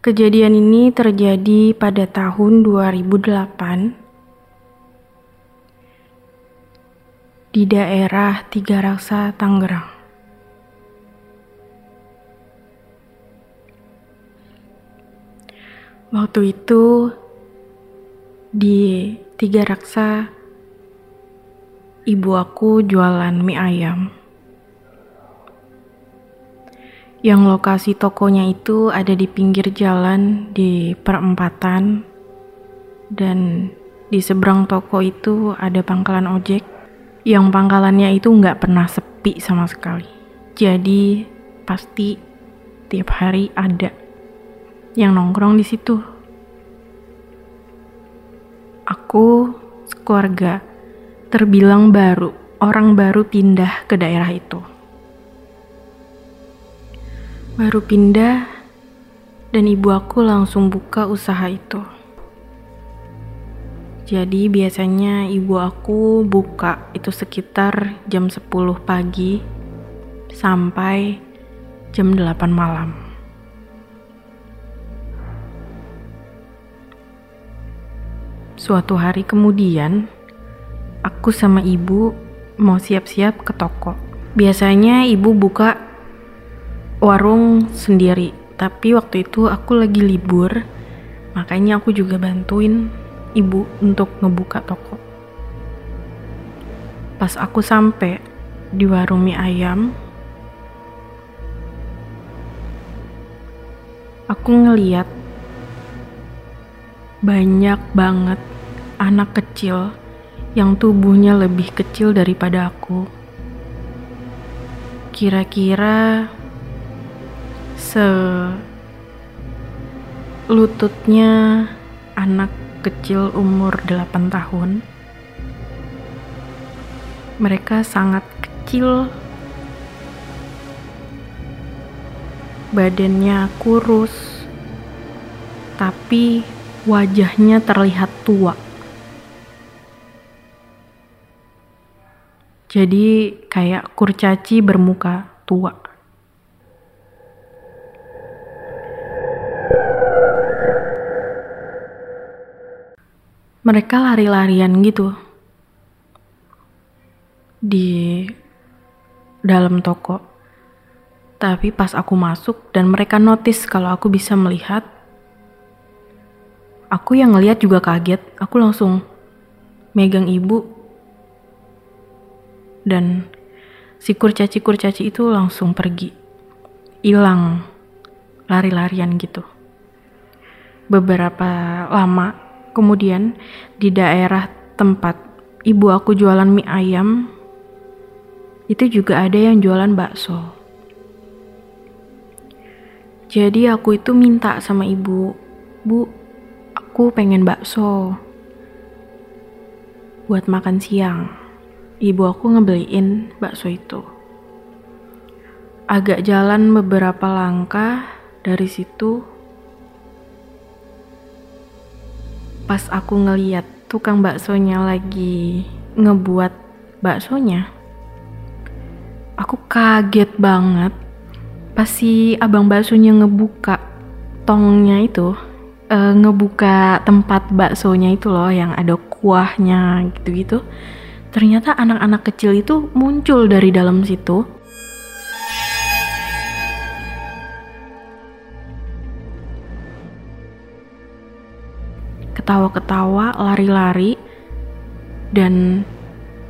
Kejadian ini terjadi pada tahun 2008 di daerah Tiga Raksa, Tangerang. Waktu itu di Tiga Raksa ibu aku jualan mie ayam. Yang lokasi tokonya itu ada di pinggir jalan di perempatan dan di seberang toko itu ada pangkalan ojek yang pangkalannya itu nggak pernah sepi sama sekali. Jadi pasti tiap hari ada yang nongkrong di situ. Aku keluarga terbilang baru, orang baru pindah ke daerah itu baru pindah dan ibu aku langsung buka usaha itu. Jadi biasanya ibu aku buka itu sekitar jam 10 pagi sampai jam 8 malam. Suatu hari kemudian, aku sama ibu mau siap-siap ke toko. Biasanya ibu buka warung sendiri. Tapi waktu itu aku lagi libur makanya aku juga bantuin ibu untuk ngebuka toko. Pas aku sampai di warung mie ayam aku ngeliat banyak banget anak kecil yang tubuhnya lebih kecil daripada aku. Kira-kira se lututnya anak kecil umur 8 tahun. Mereka sangat kecil. Badannya kurus. Tapi wajahnya terlihat tua. Jadi kayak kurcaci bermuka tua. Mereka lari-larian gitu di dalam toko. Tapi pas aku masuk dan mereka notice kalau aku bisa melihat, aku yang ngeliat juga kaget. Aku langsung megang ibu dan si kurcaci-kurcaci itu langsung pergi. Hilang lari-larian gitu. Beberapa lama Kemudian di daerah tempat ibu aku jualan mie ayam, itu juga ada yang jualan bakso. Jadi aku itu minta sama ibu, Bu, aku pengen bakso buat makan siang. Ibu aku ngebeliin bakso itu. Agak jalan beberapa langkah dari situ pas aku ngeliat tukang baksonya lagi ngebuat baksonya, aku kaget banget pas si abang baksonya ngebuka tongnya itu, uh, ngebuka tempat baksonya itu loh yang ada kuahnya gitu-gitu. Ternyata anak-anak kecil itu muncul dari dalam situ ketawa-ketawa, lari-lari, dan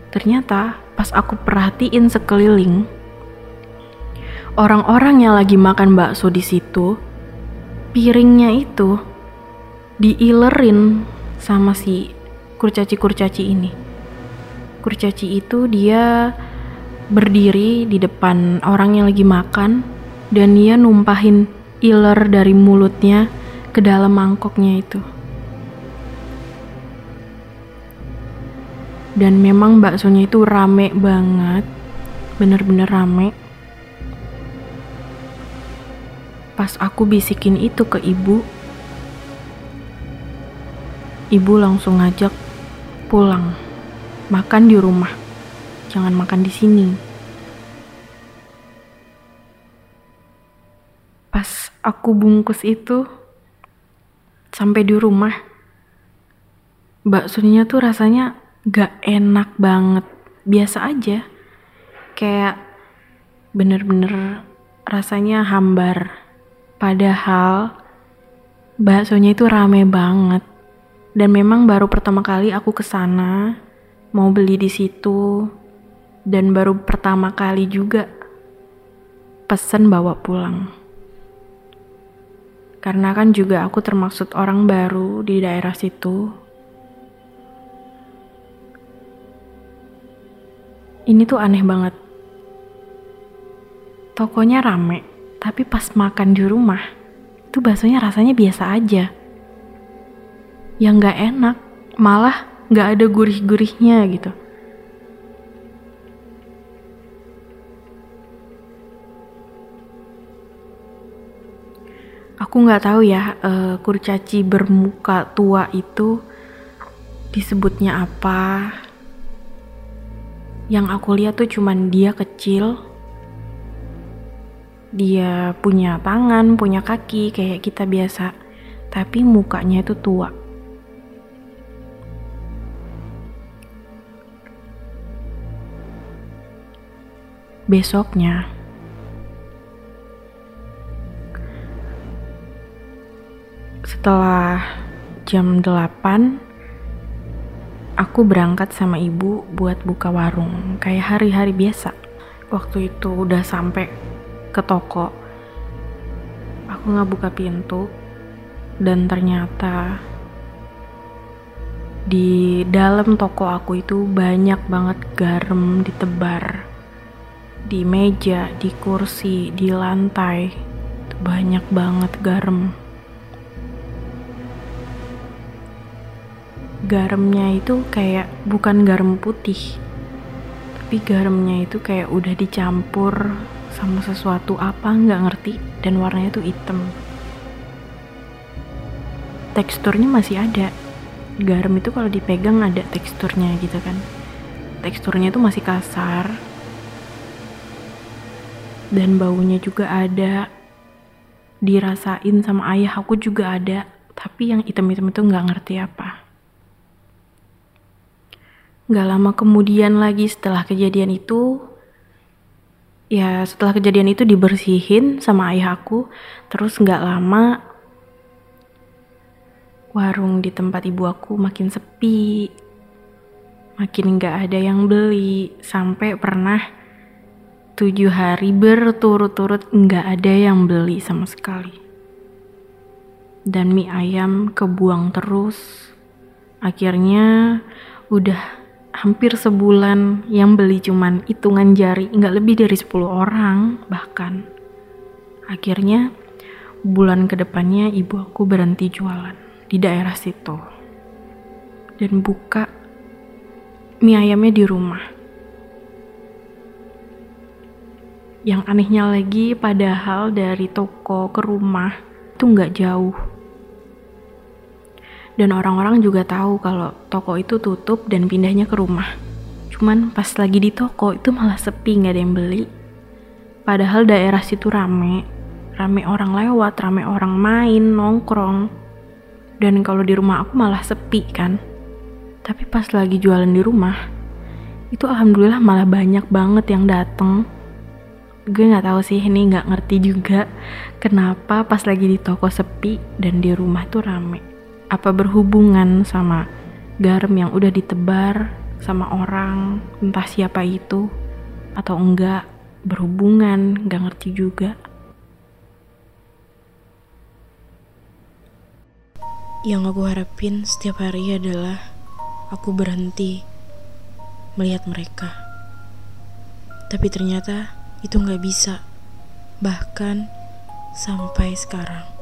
ternyata pas aku perhatiin sekeliling, orang-orang yang lagi makan bakso di situ, piringnya itu diilerin sama si kurcaci-kurcaci ini. Kurcaci itu dia berdiri di depan orang yang lagi makan dan dia numpahin iler dari mulutnya ke dalam mangkoknya itu. Dan memang baksonya itu rame banget. Bener-bener rame. Pas aku bisikin itu ke ibu ibu langsung ngajak pulang. Makan di rumah. Jangan makan di sini. Pas aku bungkus itu sampai di rumah baksonya tuh rasanya gak enak banget. Biasa aja. Kayak bener-bener rasanya hambar. Padahal baksonya itu rame banget. Dan memang baru pertama kali aku ke sana mau beli di situ. Dan baru pertama kali juga pesen bawa pulang. Karena kan juga aku termaksud orang baru di daerah situ. Ini tuh aneh banget. Tokonya rame, tapi pas makan di rumah, itu baksonya rasanya biasa aja. Yang gak enak, malah gak ada gurih-gurihnya gitu. aku nggak tahu ya uh, kurcaci bermuka tua itu disebutnya apa yang aku lihat tuh cuman dia kecil. Dia punya tangan punya kaki kayak kita biasa. Tapi mukanya itu tua. Besoknya Setelah jam 8 aku berangkat sama ibu buat buka warung kayak hari-hari biasa. Waktu itu udah sampai ke toko. Aku nggak buka pintu dan ternyata di dalam toko aku itu banyak banget garam ditebar di meja, di kursi, di lantai. Banyak banget garam. Garamnya itu kayak bukan garam putih. Tapi garamnya itu kayak udah dicampur sama sesuatu apa nggak ngerti. Dan warnanya tuh hitam. Teksturnya masih ada. Garam itu kalau dipegang ada teksturnya gitu kan. Teksturnya itu masih kasar. Dan baunya juga ada. Dirasain sama ayah aku juga ada. Tapi yang hitam-hitam itu nggak ngerti apa Gak lama kemudian lagi setelah kejadian itu, ya setelah kejadian itu dibersihin sama ayah aku, terus gak lama warung di tempat ibu aku makin sepi, makin gak ada yang beli, sampai pernah tujuh hari berturut-turut gak ada yang beli sama sekali. Dan mie ayam kebuang terus. Akhirnya udah hampir sebulan yang beli cuman hitungan jari nggak lebih dari 10 orang bahkan. Akhirnya bulan ke depannya ibu aku berhenti jualan di daerah situ. Dan buka mie ayamnya di rumah. Yang anehnya lagi padahal dari toko ke rumah itu nggak jauh dan orang-orang juga tahu kalau toko itu tutup dan pindahnya ke rumah. Cuman pas lagi di toko itu malah sepi nggak ada yang beli. Padahal daerah situ rame, rame orang lewat, rame orang main, nongkrong. Dan kalau di rumah aku malah sepi kan. Tapi pas lagi jualan di rumah, itu alhamdulillah malah banyak banget yang dateng. Gue nggak tahu sih ini nggak ngerti juga kenapa pas lagi di toko sepi dan di rumah tuh rame apa berhubungan sama garam yang udah ditebar sama orang entah siapa itu atau enggak berhubungan nggak ngerti juga. Yang aku harapin setiap hari adalah aku berhenti melihat mereka. Tapi ternyata itu nggak bisa bahkan sampai sekarang